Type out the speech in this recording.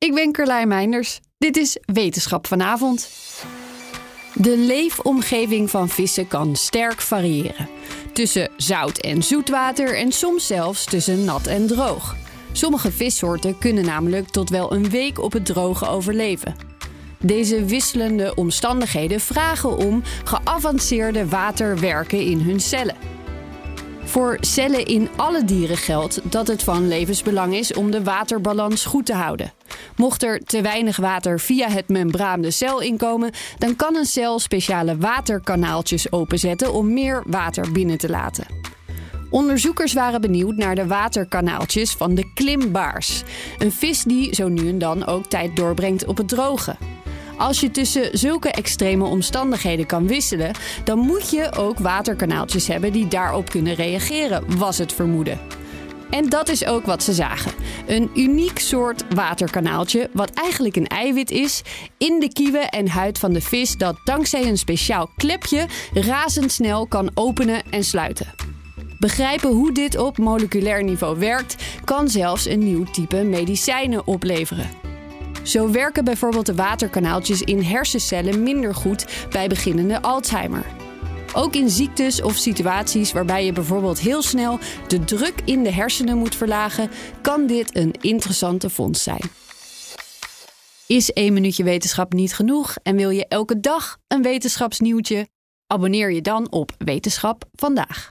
Ik ben Carlijn Meinders. Dit is Wetenschap vanavond. De leefomgeving van vissen kan sterk variëren. Tussen zout en zoetwater en soms zelfs tussen nat en droog. Sommige vissoorten kunnen namelijk tot wel een week op het droge overleven. Deze wisselende omstandigheden vragen om geavanceerde waterwerken in hun cellen. Voor cellen in alle dieren geldt dat het van levensbelang is om de waterbalans goed te houden. Mocht er te weinig water via het membraan de cel inkomen, dan kan een cel speciale waterkanaaltjes openzetten om meer water binnen te laten. Onderzoekers waren benieuwd naar de waterkanaaltjes van de klimbaars, een vis die zo nu en dan ook tijd doorbrengt op het droge. Als je tussen zulke extreme omstandigheden kan wisselen, dan moet je ook waterkanaaltjes hebben die daarop kunnen reageren, was het vermoeden. En dat is ook wat ze zagen. Een uniek soort waterkanaaltje, wat eigenlijk een eiwit is, in de kieuwen en huid van de vis dat dankzij een speciaal klepje razendsnel kan openen en sluiten. Begrijpen hoe dit op moleculair niveau werkt, kan zelfs een nieuw type medicijnen opleveren. Zo werken bijvoorbeeld de waterkanaaltjes in hersencellen minder goed bij beginnende Alzheimer. Ook in ziektes of situaties waarbij je bijvoorbeeld heel snel de druk in de hersenen moet verlagen, kan dit een interessante vondst zijn. Is één minuutje wetenschap niet genoeg en wil je elke dag een wetenschapsnieuwtje? Abonneer je dan op Wetenschap vandaag.